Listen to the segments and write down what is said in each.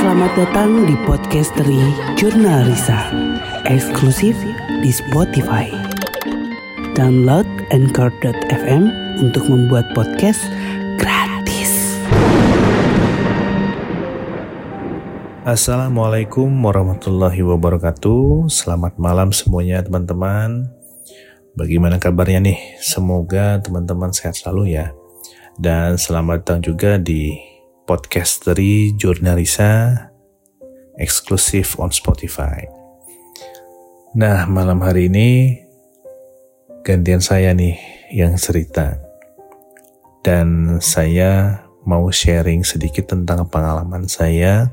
Selamat datang di podcast dari Jurnal Risa, eksklusif di Spotify. Download Anchor.fm untuk membuat podcast gratis. Assalamualaikum warahmatullahi wabarakatuh. Selamat malam semuanya teman-teman. Bagaimana kabarnya nih? Semoga teman-teman sehat selalu ya. Dan selamat datang juga di podcast dari Jurnalisa eksklusif on Spotify. Nah, malam hari ini gantian saya nih yang cerita. Dan saya mau sharing sedikit tentang pengalaman saya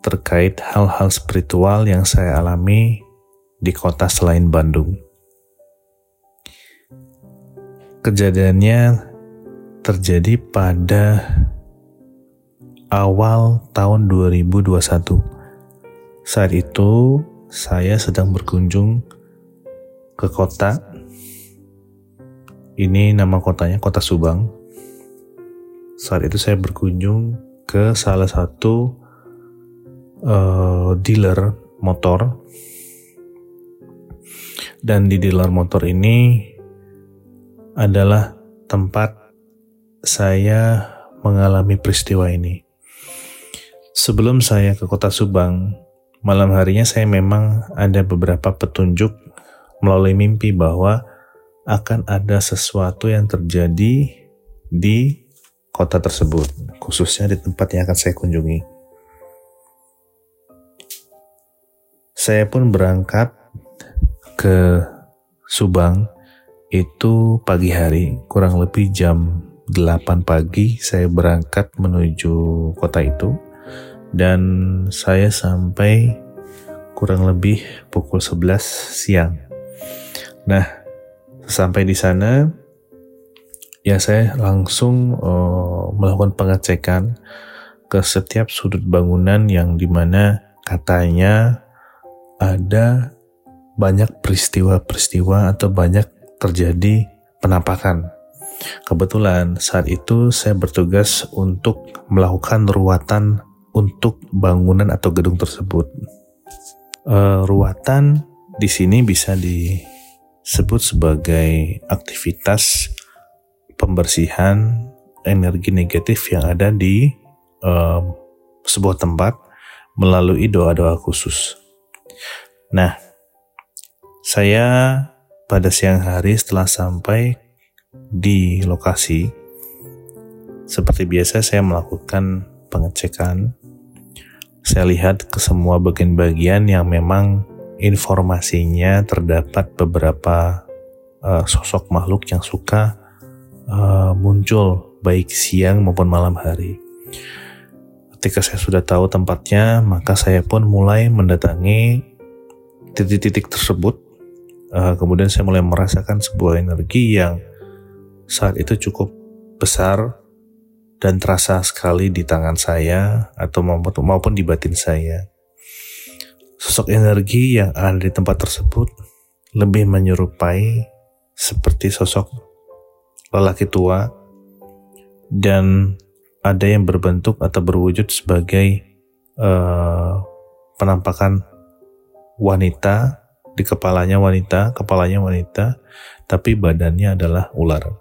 terkait hal-hal spiritual yang saya alami di kota selain Bandung. Kejadiannya terjadi pada awal tahun 2021. Saat itu saya sedang berkunjung ke kota. Ini nama kotanya Kota Subang. Saat itu saya berkunjung ke salah satu uh, dealer motor. Dan di dealer motor ini adalah tempat saya mengalami peristiwa ini. Sebelum saya ke kota Subang, malam harinya saya memang ada beberapa petunjuk melalui mimpi bahwa akan ada sesuatu yang terjadi di kota tersebut, khususnya di tempat yang akan saya kunjungi. Saya pun berangkat ke Subang itu pagi hari, kurang lebih jam 8 pagi saya berangkat menuju kota itu dan saya sampai kurang lebih pukul 11 siang. Nah, sampai di sana ya saya langsung uh, melakukan pengecekan ke setiap sudut bangunan yang di mana katanya ada banyak peristiwa-peristiwa atau banyak terjadi penampakan. Kebetulan saat itu saya bertugas untuk melakukan ruatan untuk bangunan atau gedung tersebut. Uh, ruatan di sini bisa disebut sebagai aktivitas pembersihan energi negatif yang ada di uh, sebuah tempat melalui doa-doa khusus. Nah, saya pada siang hari setelah sampai di lokasi, seperti biasa saya melakukan pengecekan. Saya lihat ke semua bagian-bagian yang memang informasinya terdapat beberapa uh, sosok makhluk yang suka uh, muncul baik siang maupun malam hari. Ketika saya sudah tahu tempatnya, maka saya pun mulai mendatangi titik-titik tersebut uh, kemudian saya mulai merasakan sebuah energi yang saat itu cukup besar dan terasa sekali di tangan saya atau maupun, di batin saya. Sosok energi yang ada di tempat tersebut lebih menyerupai seperti sosok lelaki tua dan ada yang berbentuk atau berwujud sebagai uh, penampakan wanita di kepalanya wanita, kepalanya wanita, tapi badannya adalah ular.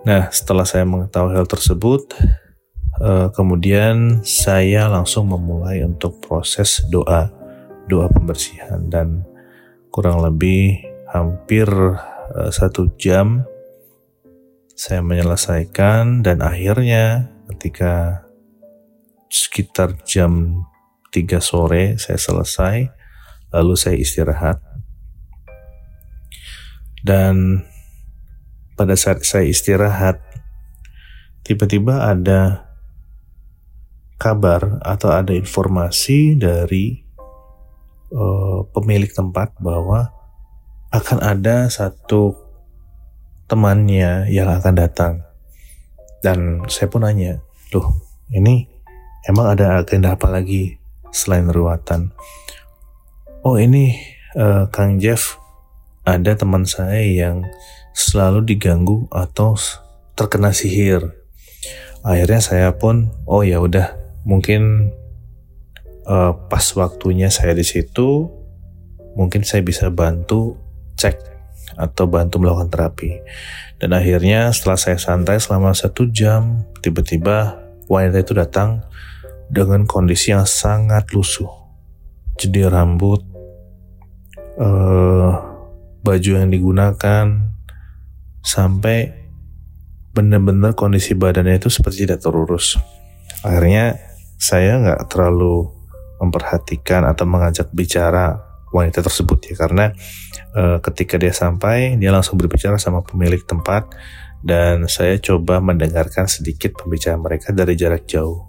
Nah, setelah saya mengetahui hal tersebut, uh, kemudian saya langsung memulai untuk proses doa, doa pembersihan. Dan kurang lebih hampir uh, satu jam saya menyelesaikan dan akhirnya ketika sekitar jam 3 sore saya selesai lalu saya istirahat. Dan pada saat saya istirahat tiba-tiba ada kabar atau ada informasi dari uh, pemilik tempat bahwa akan ada satu temannya yang akan datang. Dan saya pun nanya loh ini emang ada agenda apa lagi selain ruatan? Oh ini uh, Kang Jeff ada teman saya yang selalu diganggu atau terkena sihir. Akhirnya saya pun oh ya udah mungkin uh, pas waktunya saya di situ, mungkin saya bisa bantu cek atau bantu melakukan terapi. Dan akhirnya setelah saya santai selama satu jam, tiba-tiba wanita itu datang dengan kondisi yang sangat lusuh. Jadi rambut, uh, baju yang digunakan, sampai benar-benar kondisi badannya itu seperti tidak terurus. Akhirnya saya nggak terlalu memperhatikan atau mengajak bicara wanita tersebut ya karena e, ketika dia sampai dia langsung berbicara sama pemilik tempat dan saya coba mendengarkan sedikit pembicaraan mereka dari jarak jauh.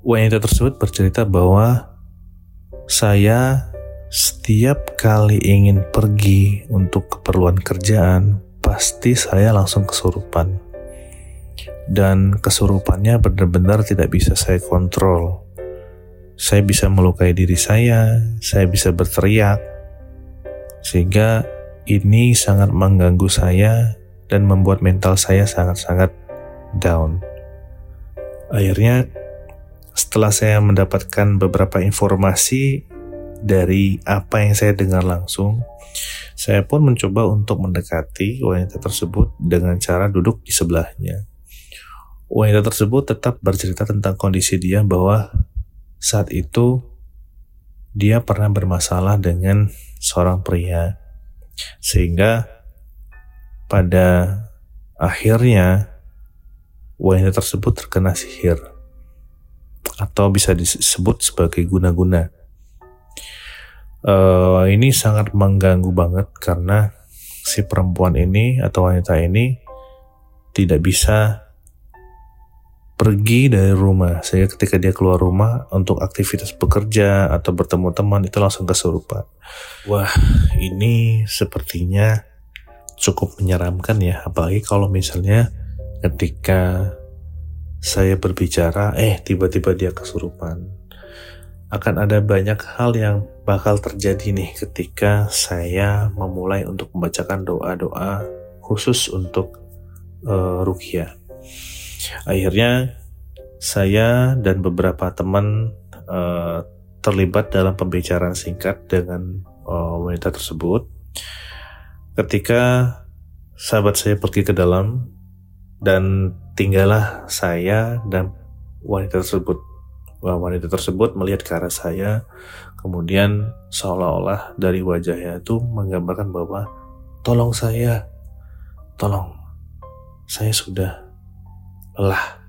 Wanita tersebut bercerita bahwa saya setiap kali ingin pergi untuk keperluan kerjaan pasti saya langsung kesurupan. Dan kesurupannya benar-benar tidak bisa saya kontrol. Saya bisa melukai diri saya, saya bisa berteriak, sehingga ini sangat mengganggu saya dan membuat mental saya sangat-sangat down. Akhirnya, setelah saya mendapatkan beberapa informasi dari apa yang saya dengar langsung, saya pun mencoba untuk mendekati wanita tersebut dengan cara duduk di sebelahnya. Wanita tersebut tetap bercerita tentang kondisi dia bahwa saat itu dia pernah bermasalah dengan seorang pria. Sehingga pada akhirnya wanita tersebut terkena sihir atau bisa disebut sebagai guna-guna uh, ini sangat mengganggu banget karena si perempuan ini atau wanita ini tidak bisa pergi dari rumah sehingga ketika dia keluar rumah untuk aktivitas bekerja atau bertemu teman itu langsung kesurupan. Wah, ini sepertinya cukup menyeramkan ya, apalagi kalau misalnya ketika saya berbicara, eh tiba-tiba dia kesurupan. Akan ada banyak hal yang bakal terjadi nih ketika saya memulai untuk membacakan doa-doa khusus untuk uh, rukia. Akhirnya saya dan beberapa teman uh, terlibat dalam pembicaraan singkat dengan uh, wanita tersebut. Ketika sahabat saya pergi ke dalam dan tinggallah saya dan wanita tersebut bahwa wanita tersebut melihat ke arah saya, kemudian seolah-olah dari wajahnya itu menggambarkan bahwa tolong saya, tolong, saya sudah lelah,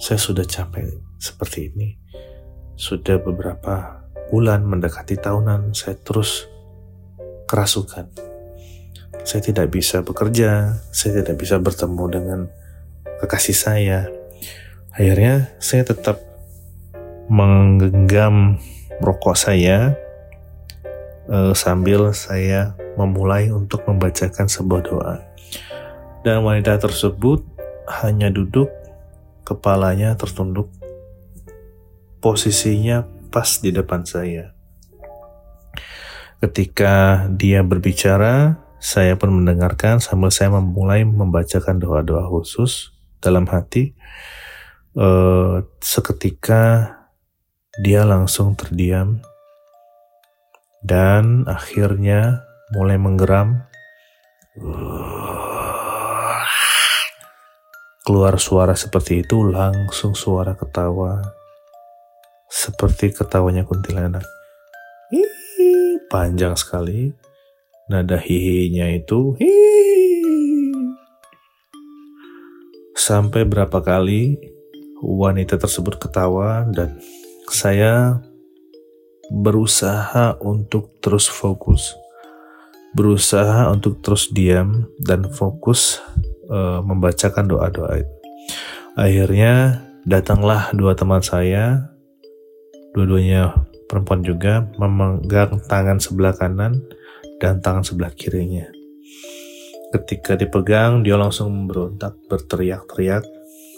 saya sudah capek seperti ini, sudah beberapa bulan mendekati tahunan saya terus kerasukan. Saya tidak bisa bekerja, saya tidak bisa bertemu dengan kekasih saya. Akhirnya saya tetap menggenggam rokok saya uh, sambil saya memulai untuk membacakan sebuah doa. Dan wanita tersebut hanya duduk, kepalanya tertunduk, posisinya pas di depan saya. Ketika dia berbicara, saya pun mendengarkan sambil saya memulai membacakan doa-doa khusus dalam hati. Uh, seketika dia langsung terdiam dan akhirnya mulai menggeram. Keluar suara seperti itu langsung suara ketawa. Seperti ketawanya kuntilanak. Hihi, panjang sekali. Nada hihinya itu hihi. Sampai berapa kali wanita tersebut ketawa dan saya berusaha untuk terus fokus, berusaha untuk terus diam dan fokus uh, membacakan doa-doa itu. Akhirnya datanglah dua teman saya, dua-duanya perempuan juga, memegang tangan sebelah kanan dan tangan sebelah kirinya. Ketika dipegang, dia langsung memberontak, berteriak-teriak,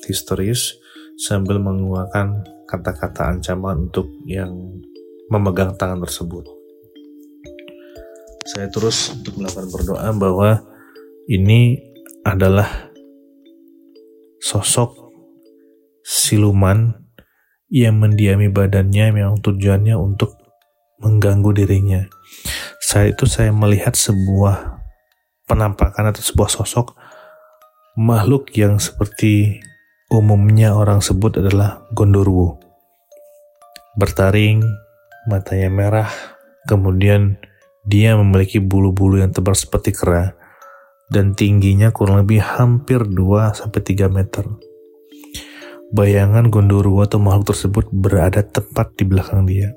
histeris, sambil mengeluarkan kata-kata ancaman untuk yang memegang tangan tersebut. Saya terus untuk melakukan berdoa bahwa ini adalah sosok siluman yang mendiami badannya memang tujuannya untuk mengganggu dirinya. Saat itu saya melihat sebuah penampakan atau sebuah sosok makhluk yang seperti umumnya orang sebut adalah gondorwo. Bertaring, matanya merah, kemudian dia memiliki bulu-bulu yang tebal seperti kera dan tingginya kurang lebih hampir 2-3 meter. Bayangan gondorwo atau makhluk tersebut berada tepat di belakang dia.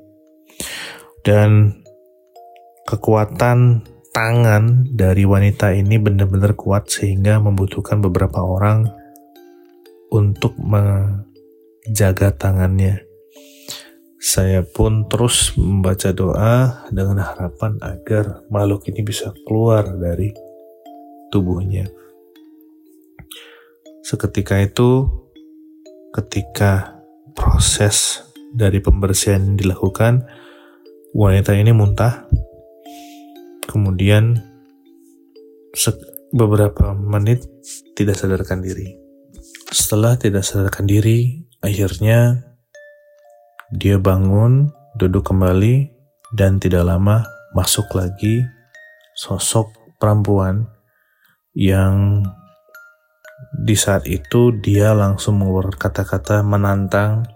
Dan kekuatan tangan dari wanita ini benar-benar kuat sehingga membutuhkan beberapa orang untuk menjaga tangannya. Saya pun terus membaca doa dengan harapan agar makhluk ini bisa keluar dari tubuhnya. Seketika itu, ketika proses dari pembersihan dilakukan, wanita ini muntah. Kemudian beberapa menit tidak sadarkan diri. Setelah tidak sadarkan diri, akhirnya dia bangun, duduk kembali, dan tidak lama masuk lagi sosok perempuan yang di saat itu dia langsung mengeluarkan kata-kata menantang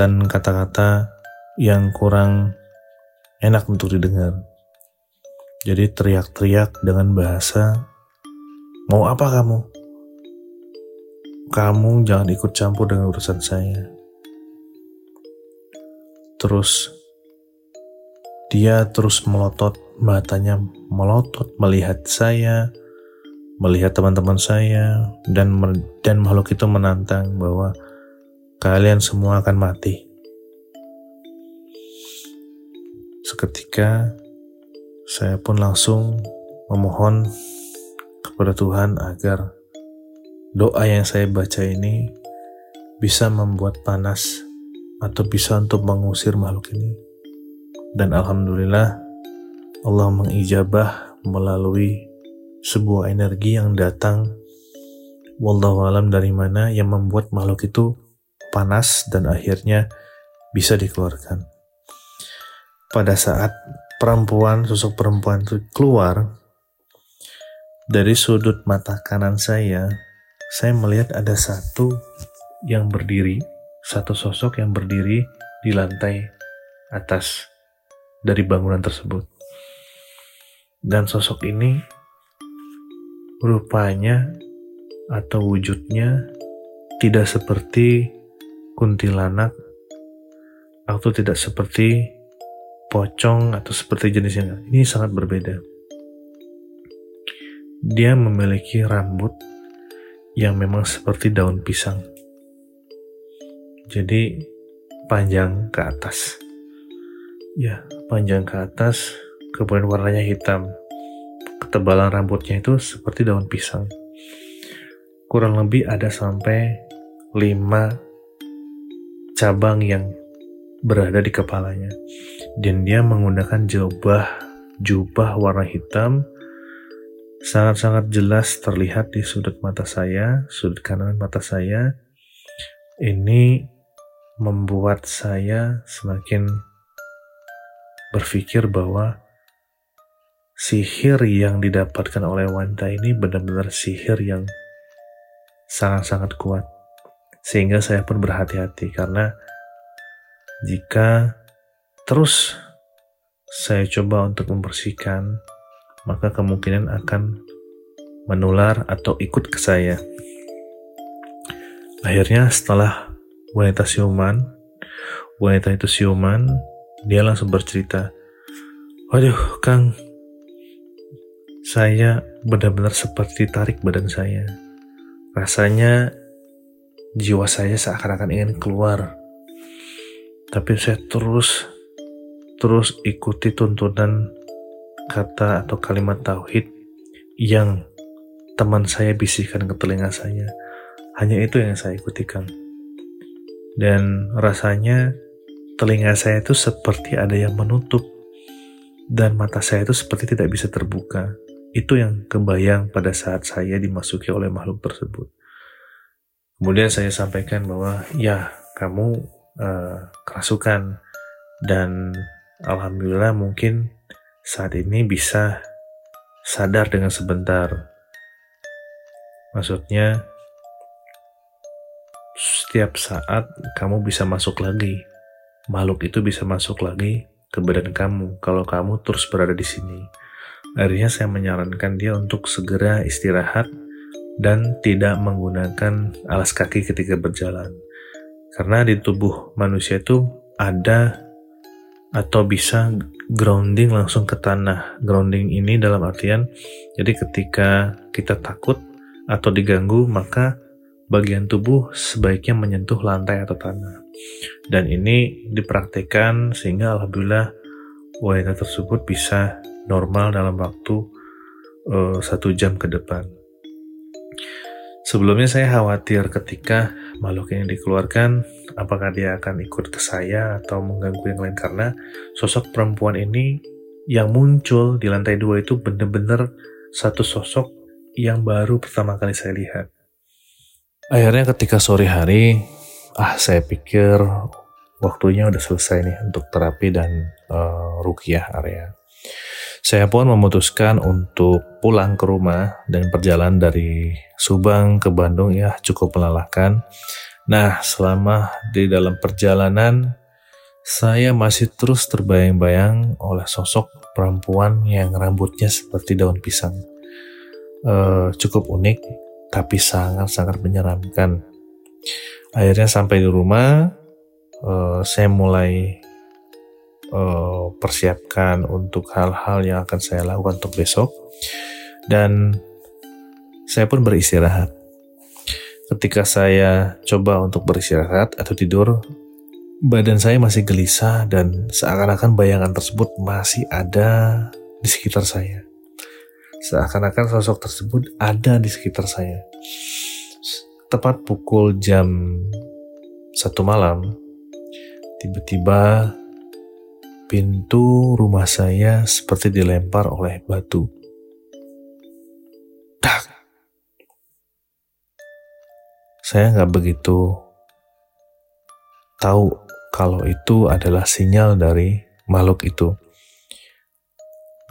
dan kata-kata yang kurang enak untuk didengar. Jadi teriak-teriak dengan bahasa, mau apa kamu? Kamu jangan ikut campur dengan urusan saya. Terus dia terus melotot, matanya melotot melihat saya, melihat teman-teman saya, dan dan makhluk itu menantang bahwa kalian semua akan mati. Seketika saya pun langsung memohon kepada Tuhan agar doa yang saya baca ini bisa membuat panas atau bisa untuk mengusir makhluk ini. Dan Alhamdulillah Allah mengijabah melalui sebuah energi yang datang Wallahu dari mana yang membuat makhluk itu panas dan akhirnya bisa dikeluarkan. Pada saat perempuan, sosok perempuan itu keluar dari sudut mata kanan saya, saya melihat ada satu yang berdiri satu sosok yang berdiri di lantai atas dari bangunan tersebut. Dan sosok ini rupanya atau wujudnya tidak seperti kuntilanak atau tidak seperti pocong atau seperti jenisnya. Ini sangat berbeda. Dia memiliki rambut yang memang seperti daun pisang. Jadi panjang ke atas. Ya panjang ke atas kemudian warnanya hitam. Ketebalan rambutnya itu seperti daun pisang. Kurang lebih ada sampai 5 cabang yang berada di kepalanya. Dan dia menggunakan jubah jubah warna hitam sangat-sangat jelas terlihat di sudut mata saya sudut kanan mata saya ini membuat saya semakin berpikir bahwa sihir yang didapatkan oleh wanita ini benar-benar sihir yang sangat-sangat kuat. Sehingga saya pun berhati-hati karena jika terus saya coba untuk membersihkan, maka kemungkinan akan menular atau ikut ke saya. Akhirnya setelah wanita siuman wanita itu siuman dia langsung bercerita waduh kang saya benar-benar seperti tarik badan saya rasanya jiwa saya seakan-akan ingin keluar tapi saya terus terus ikuti tuntunan kata atau kalimat tauhid yang teman saya bisikan ke telinga saya. Hanya itu yang saya ikuti, Kang dan rasanya telinga saya itu seperti ada yang menutup dan mata saya itu seperti tidak bisa terbuka. Itu yang kebayang pada saat saya dimasuki oleh makhluk tersebut. Kemudian saya sampaikan bahwa ya kamu uh, kerasukan dan alhamdulillah mungkin saat ini bisa sadar dengan sebentar. Maksudnya setiap saat kamu bisa masuk lagi. Makhluk itu bisa masuk lagi ke badan kamu kalau kamu terus berada di sini. Akhirnya saya menyarankan dia untuk segera istirahat dan tidak menggunakan alas kaki ketika berjalan. Karena di tubuh manusia itu ada atau bisa grounding langsung ke tanah. Grounding ini dalam artian jadi ketika kita takut atau diganggu maka bagian tubuh sebaiknya menyentuh lantai atau tanah. Dan ini dipraktekkan sehingga alhamdulillah wanita tersebut bisa normal dalam waktu uh, satu jam ke depan. Sebelumnya saya khawatir ketika makhluk ini dikeluarkan, apakah dia akan ikut ke saya atau mengganggu yang lain karena sosok perempuan ini yang muncul di lantai dua itu benar-benar satu sosok yang baru pertama kali saya lihat. Akhirnya ketika sore hari, ah saya pikir waktunya udah selesai nih untuk terapi dan uh, rukiah area. Saya pun memutuskan untuk pulang ke rumah dan perjalanan dari Subang ke Bandung ya cukup melelahkan. Nah, selama di dalam perjalanan, saya masih terus terbayang-bayang oleh sosok perempuan yang rambutnya seperti daun pisang. Uh, cukup unik, tapi sangat-sangat menyeramkan. Akhirnya sampai di rumah, uh, saya mulai uh, persiapkan untuk hal-hal yang akan saya lakukan untuk besok dan saya pun beristirahat. Ketika saya coba untuk beristirahat atau tidur, badan saya masih gelisah dan seakan-akan bayangan tersebut masih ada di sekitar saya. Seakan-akan sosok tersebut ada di sekitar saya. Tepat pukul jam satu malam, tiba-tiba Pintu rumah saya seperti dilempar oleh batu. Tak. Saya nggak begitu tahu kalau itu adalah sinyal dari makhluk itu.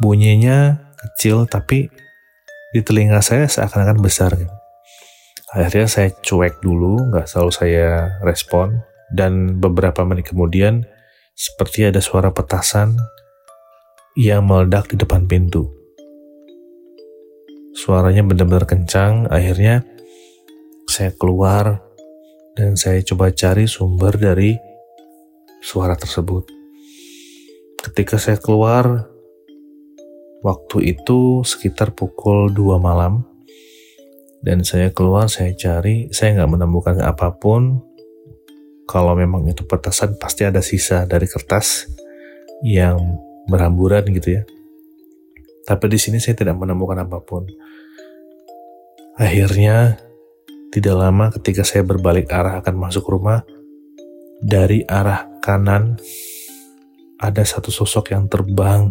Bunyinya kecil tapi di telinga saya seakan-akan besar. Akhirnya saya cuek dulu, nggak selalu saya respon. Dan beberapa menit kemudian seperti ada suara petasan yang meledak di depan pintu. Suaranya benar-benar kencang, akhirnya saya keluar dan saya coba cari sumber dari suara tersebut. Ketika saya keluar, waktu itu sekitar pukul 2 malam, dan saya keluar, saya cari, saya nggak menemukan apa pun, kalau memang itu petasan pasti ada sisa dari kertas yang berhamburan gitu ya. Tapi di sini saya tidak menemukan apa pun. Akhirnya tidak lama ketika saya berbalik arah akan masuk rumah, dari arah kanan ada satu sosok yang terbang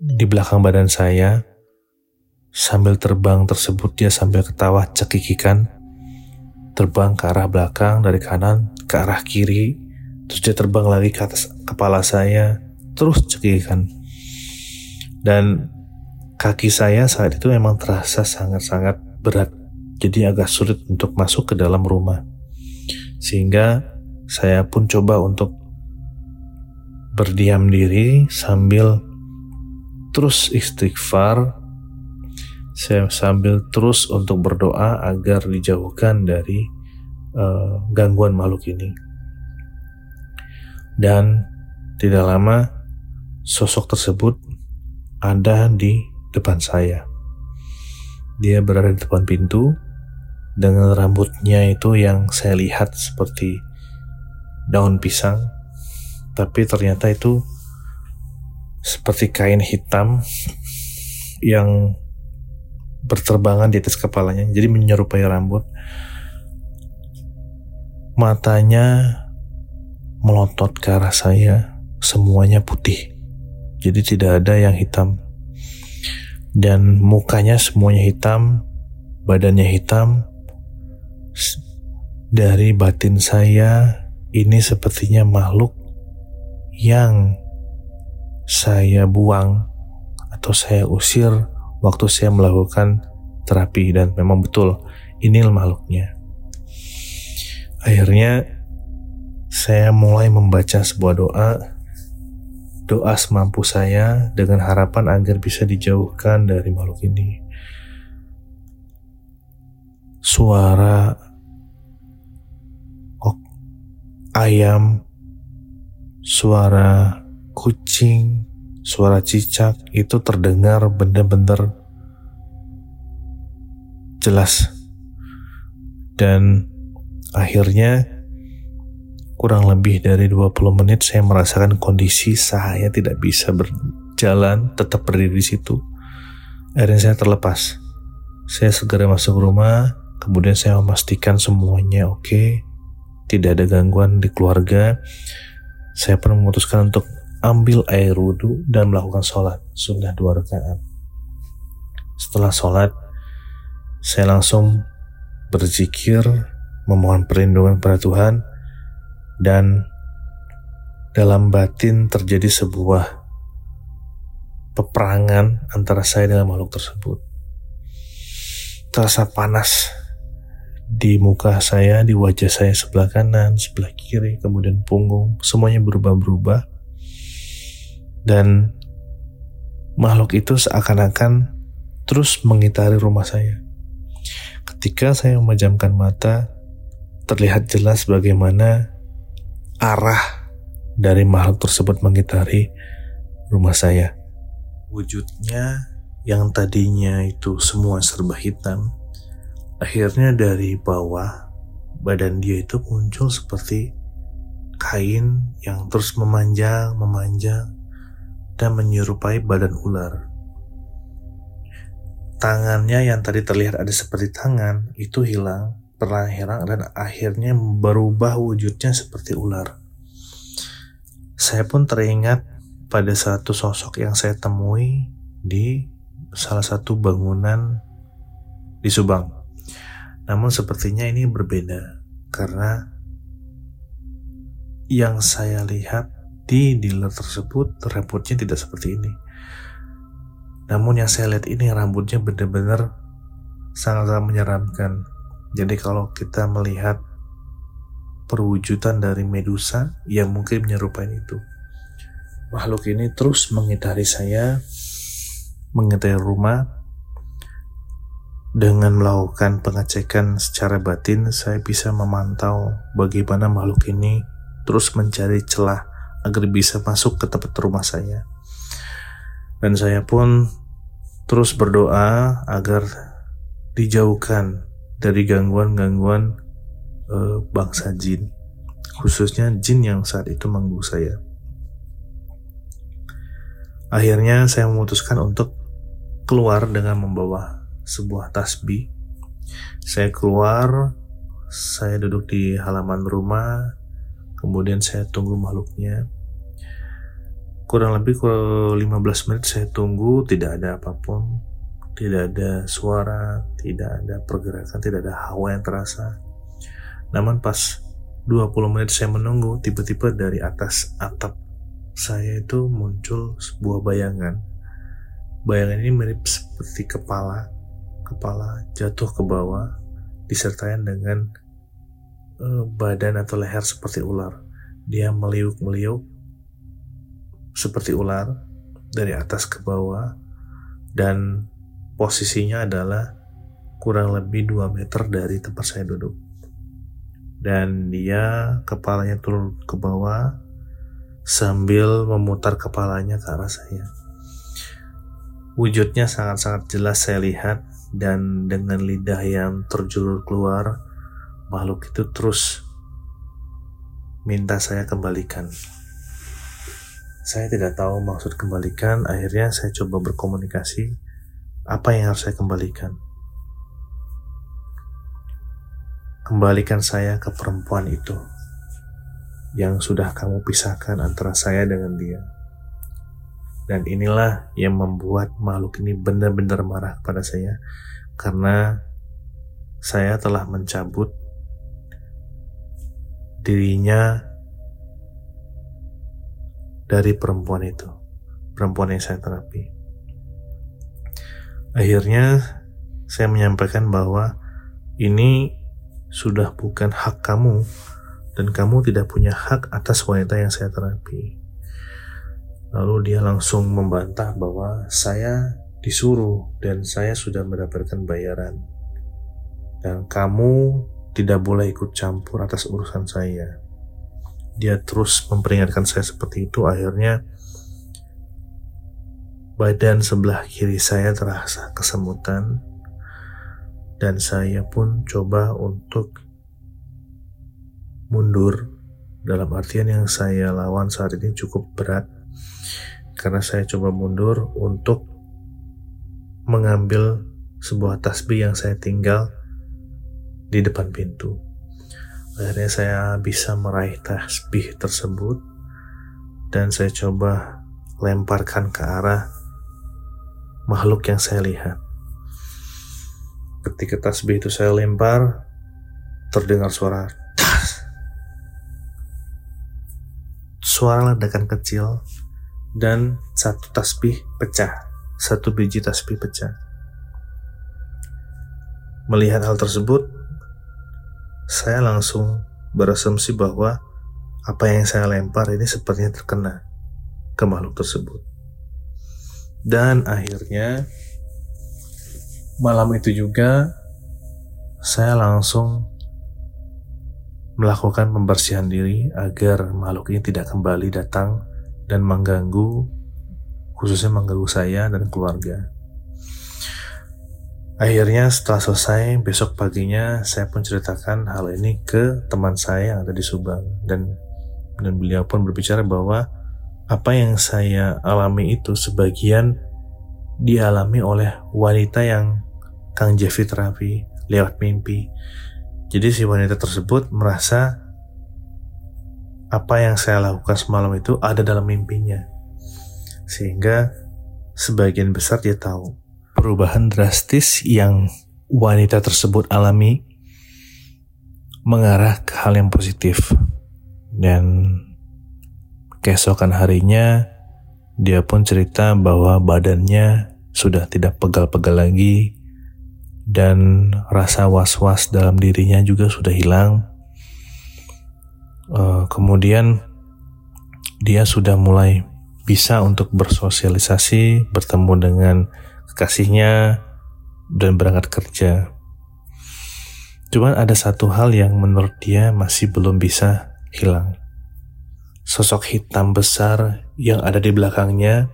di belakang badan saya. Sambil terbang tersebut dia sambil ketawa cekikikan terbang ke arah belakang dari kanan ke arah kiri terus dia terbang lagi ke atas kepala saya terus cekikan dan kaki saya saat itu memang terasa sangat-sangat berat jadi agak sulit untuk masuk ke dalam rumah. Sehingga saya pun coba untuk berdiam diri sambil terus istighfar saya sambil terus untuk berdoa agar dijauhkan dari uh, gangguan makhluk ini. Dan tidak lama sosok tersebut ada di depan saya. Dia berada di depan pintu dengan rambutnya itu yang saya lihat seperti daun pisang, tapi ternyata itu seperti kain hitam yang berterbangan di atas kepalanya, jadi menyerupai rambut. Matanya melotot ke arah saya, semuanya putih. Jadi tidak ada yang hitam. Dan mukanya semuanya hitam, badannya hitam, dari batin saya ini sepertinya makhluk yang saya buang atau saya usir waktu saya melakukan terapi dan memang betul ini makhluknya. Akhirnya saya mulai membaca sebuah doa doa semampu saya dengan harapan agar bisa dijauhkan dari makhluk ini. Suara ayam, suara kucing, suara cicak itu terdengar benar-benar jelas. Dan akhirnya kurang lebih dari 20 menit saya merasakan kondisi saya tidak bisa berjalan, tetap berdiri di situ. Akhirnya saya terlepas. Saya segera masuk rumah, kemudian saya memastikan semuanya oke, okay, tidak ada gangguan di keluarga, saya pun memutuskan untuk ambil air wudhu dan melakukan sholat sunnah dua rakaat. Setelah sholat, saya langsung berzikir, memohon perlindungan pada Tuhan, dan dalam batin terjadi sebuah peperangan antara saya dengan makhluk tersebut. Terasa panas di muka saya, di wajah saya sebelah kanan, sebelah kiri, kemudian punggung, semuanya berubah-berubah. Dan makhluk itu seakan-akan terus mengitari rumah saya. Ketika saya memejamkan mata, terlihat jelas bagaimana arah dari makhluk tersebut mengitari rumah saya. Wujudnya yang tadinya itu semua serba hitam, Akhirnya dari bawah badan dia itu muncul seperti kain yang terus memanjang, memanjang dan menyerupai badan ular. Tangannya yang tadi terlihat ada seperti tangan itu hilang, perlahan hilang dan akhirnya berubah wujudnya seperti ular. Saya pun teringat pada satu sosok yang saya temui di salah satu bangunan di Subang. Namun sepertinya ini berbeda karena yang saya lihat di dealer tersebut rambutnya tidak seperti ini. Namun yang saya lihat ini rambutnya benar-benar sangat-sangat menyeramkan. Jadi kalau kita melihat perwujudan dari Medusa yang mungkin menyerupai itu. Makhluk ini terus mengitari saya, mengitari rumah, dengan melakukan pengecekan secara batin, saya bisa memantau bagaimana makhluk ini terus mencari celah agar bisa masuk ke tempat rumah saya. Dan saya pun terus berdoa agar dijauhkan dari gangguan-gangguan uh, bangsa jin, khususnya jin yang saat itu mengganggu saya. Akhirnya saya memutuskan untuk keluar dengan membawa sebuah tasbih. Saya keluar, saya duduk di halaman rumah, kemudian saya tunggu makhluknya. Kurang lebih 15 menit saya tunggu, tidak ada apa pun, tidak ada suara, tidak ada pergerakan, tidak ada hawa yang terasa. Namun pas 20 menit saya menunggu, tiba-tiba dari atas atap saya itu muncul sebuah bayangan. Bayangan ini mirip seperti kepala kepala jatuh ke bawah disertai dengan badan atau leher seperti ular. Dia meliuk-meliuk seperti ular dari atas ke bawah dan posisinya adalah kurang lebih 2 meter dari tempat saya duduk. Dan dia kepalanya turun ke bawah sambil memutar kepalanya ke arah saya. Wujudnya sangat-sangat jelas saya lihat dan dengan lidah yang terjulur keluar, makhluk itu terus minta saya kembalikan. Saya tidak tahu maksud kembalikan, akhirnya saya coba berkomunikasi apa yang harus saya kembalikan. Kembalikan saya ke perempuan itu yang sudah kamu pisahkan antara saya dengan dia. Dan inilah yang membuat makhluk ini benar-benar marah kepada saya karena saya telah mencabut dirinya dari perempuan itu, perempuan yang saya terapi. Akhirnya saya menyampaikan bahwa ini sudah bukan hak kamu dan kamu tidak punya hak atas wanita yang saya terapi. Lalu dia langsung membantah bahwa saya disuruh dan saya sudah mendapatkan bayaran. Dan kamu tidak boleh ikut campur atas urusan saya. Dia terus memperingatkan saya seperti itu. Akhirnya badan sebelah kiri saya terasa kesemutan dan saya pun coba untuk mundur dalam artian yang saya lawan saat ini cukup berat karena saya coba mundur untuk mengambil sebuah tasbih yang saya tinggal di depan pintu. Akhirnya saya bisa meraih tasbih tersebut dan saya coba lemparkan ke arah makhluk yang saya lihat. Ketika tasbih itu saya lempar, terdengar suara tas. Suara ledakan kecil dan satu tasbih pecah. Satu biji tasbih pecah. Melihat hal tersebut, saya langsung berasumsi bahwa apa yang saya lempar ini sepertinya terkena ke makhluk tersebut. Dan akhirnya malam itu juga saya langsung melakukan pembersihan diri agar makhluk ini tidak kembali datang dan mengganggu khususnya mengganggu saya dan keluarga. Akhirnya setelah selesai besok paginya saya pun ceritakan hal ini ke teman saya yang ada di Subang dan dan beliau pun berbicara bahwa apa yang saya alami itu sebagian dialami oleh wanita yang Kang Jeffy terapi lewat mimpi. Jadi si wanita tersebut merasa apa yang saya lakukan semalam itu ada dalam mimpinya. Sehingga sebagian besar dia tahu perubahan drastis yang wanita tersebut alami mengarah ke hal yang positif. Dan keesokan harinya dia pun cerita bahwa badannya sudah tidak pegal-pegal lagi, dan rasa was-was dalam dirinya juga sudah hilang. Uh, kemudian dia sudah mulai bisa untuk bersosialisasi, bertemu dengan kekasihnya, dan berangkat kerja. Cuman ada satu hal yang menurut dia masih belum bisa hilang. Sosok hitam besar yang ada di belakangnya,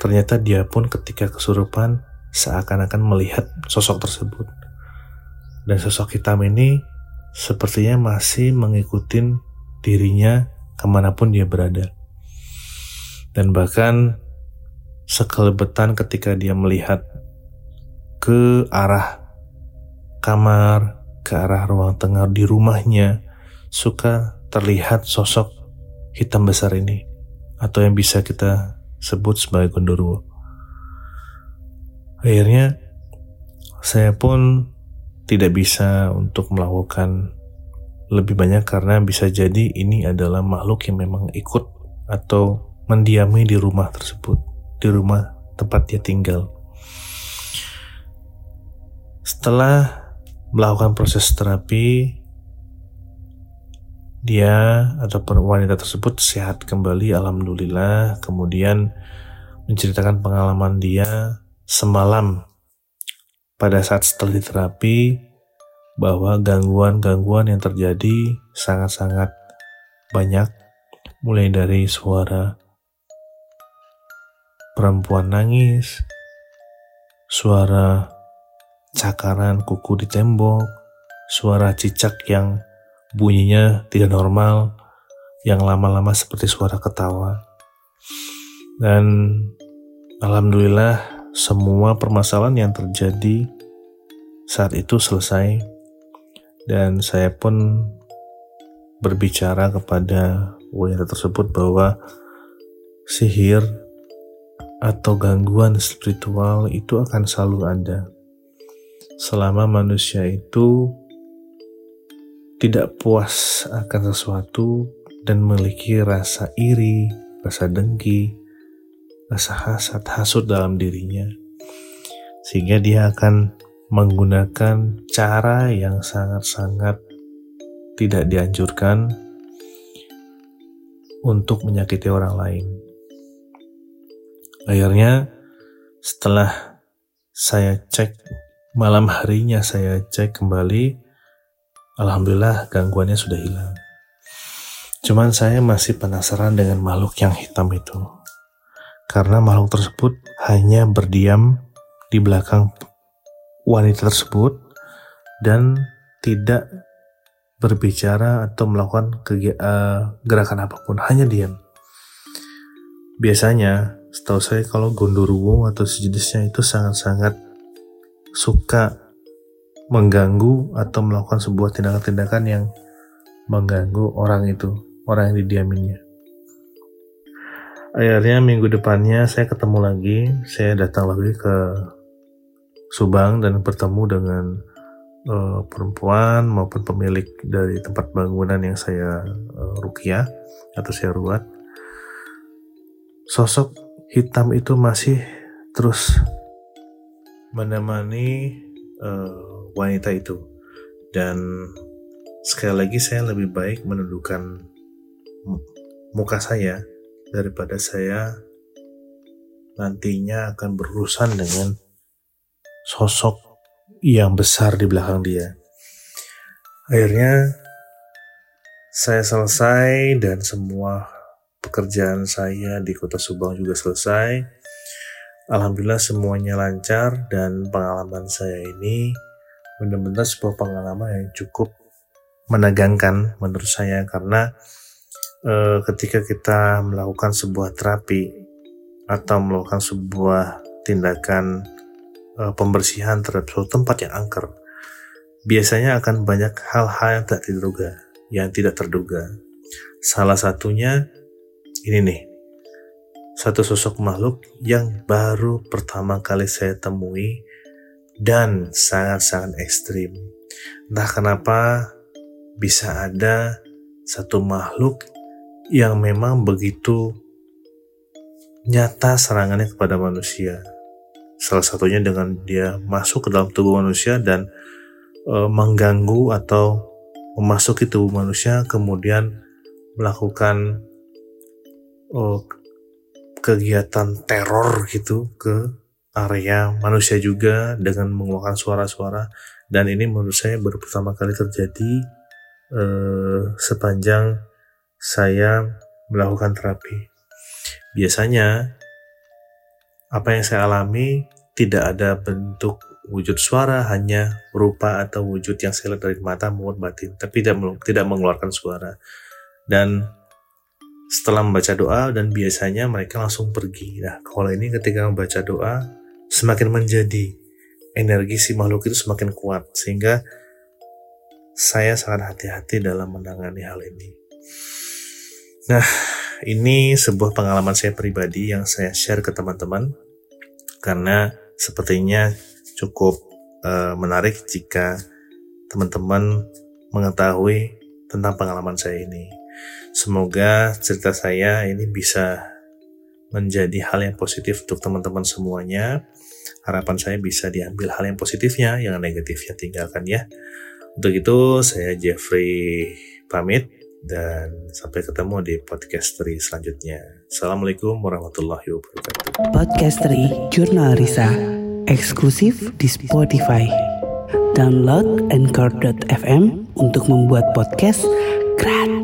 ternyata dia pun ketika kesurupan seakan-akan melihat sosok tersebut. Dan sosok hitam ini sepertinya masih mengikuti dirinya ke mana pun dia berada. Dan bahkan sekelebetan ketika dia melihat ke arah kamar, ke arah ruang tengah di rumahnya, suka terlihat sosok hitam besar ini atau yang bisa kita sebut sebagai gondoruo. Akhirnya saya pun tidak bisa untuk melakukan lebih banyak karena bisa jadi ini adalah makhluk yang memang ikut atau mendiami di rumah tersebut, di rumah tempat dia tinggal. Setelah melakukan proses terapi, dia atau wanita tersebut sehat kembali, alhamdulillah. Kemudian menceritakan pengalaman dia semalam pada saat setelah diterapi bahwa gangguan-gangguan yang terjadi sangat-sangat banyak mulai dari suara perempuan nangis, suara cakaran kuku di tembok, suara cicak yang bunyinya tidak normal, yang lama-lama seperti suara ketawa. Dan alhamdulillah semua permasalahan yang terjadi saat itu selesai. Dan saya pun berbicara kepada wanita tersebut bahwa sihir atau gangguan spiritual itu akan selalu ada selama manusia itu tidak puas akan sesuatu dan memiliki rasa iri, rasa dengki, rasa hasad, hasut dalam dirinya. Sehingga dia akan menggunakan cara yang sangat-sangat tidak dianjurkan untuk menyakiti orang lain. Akhirnya, setelah saya cek malam harinya, saya cek kembali, alhamdulillah gangguannya sudah hilang. Cuman saya masih penasaran dengan makhluk yang hitam itu. Karena makhluk tersebut hanya berdiam di belakang wanita tersebut dan tidak berbicara atau melakukan uh, gerakan apa pun, hanya diam. Biasanya, setahu saya kalau gondoruo atau sejenisnya itu sangat-sangat suka mengganggu atau melakukan sebuah tindakan-tindakan yang mengganggu orang itu, orang yang didiaminya. Akhirnya minggu depannya saya ketemu lagi, saya datang lagi ke Subang dan bertemu dengan uh, perempuan maupun pemilik dari tempat bangunan yang saya uh, rukiah atau saya ruat sosok hitam itu masih terus menemani uh, wanita itu dan sekali lagi saya lebih baik menundukkan muka saya daripada saya nantinya akan berurusan dengan sosok yang besar di belakang dia. Akhirnya saya selesai dan semua pekerjaan saya di kota Subang juga selesai. Alhamdulillah semuanya lancar dan pengalaman saya ini benar-benar sebuah pengalaman yang cukup menegangkan menurut saya karena e, ketika kita melakukan sebuah terapi atau melakukan sebuah tindakan uh, pembersihan terhadap suatu tempat yang angker, biasanya akan banyak hal-hal yang tidak terduga, yang tidak terduga. Salah satunya ini nih, satu sosok makhluk yang baru pertama kali saya temui dan sangat-sangat ekstrim. Entah kenapa bisa ada satu makhluk yang memang begitu nyata serangannya kepada manusia. Salah satunya dengan dia masuk ke dalam tubuh manusia dan e, mengganggu atau memasuki tubuh manusia, kemudian melakukan e, kegiatan teror gitu ke area manusia juga dengan mengeluarkan suara-suara dan ini menurut saya baru pertama kali terjadi e, sepanjang saya melakukan terapi. Biasanya apa yang saya alami tidak ada bentuk wujud suara, hanya rupa atau wujud yang saya lihat dari mata maupun batin, tapi tidak tidak mengeluarkan suara. Dan setelah membaca doa dan biasanya mereka langsung pergi. Nah, kalau ini ketika membaca doa semakin menjadi energi si makhluk itu semakin kuat sehingga saya sangat hati-hati dalam menangani hal ini. Nah, ini sebuah pengalaman saya pribadi yang saya share ke teman-teman karena sepertinya cukup uh, menarik jika teman-teman mengetahui tentang pengalaman saya ini. Semoga cerita saya ini bisa menjadi hal yang positif untuk teman-teman semuanya. Harapan saya bisa diambil hal yang positifnya, yang negatifnya tinggalkan ya. Untuk itu saya Jeffrey pamit dan sampai ketemu di podcastery selanjutnya. Assalamualaikum warahmatullahi wabarakatuh. Podcastery Jurnal Risa eksklusif di Spotify. Download Anchor.fm untuk membuat podcast gratis.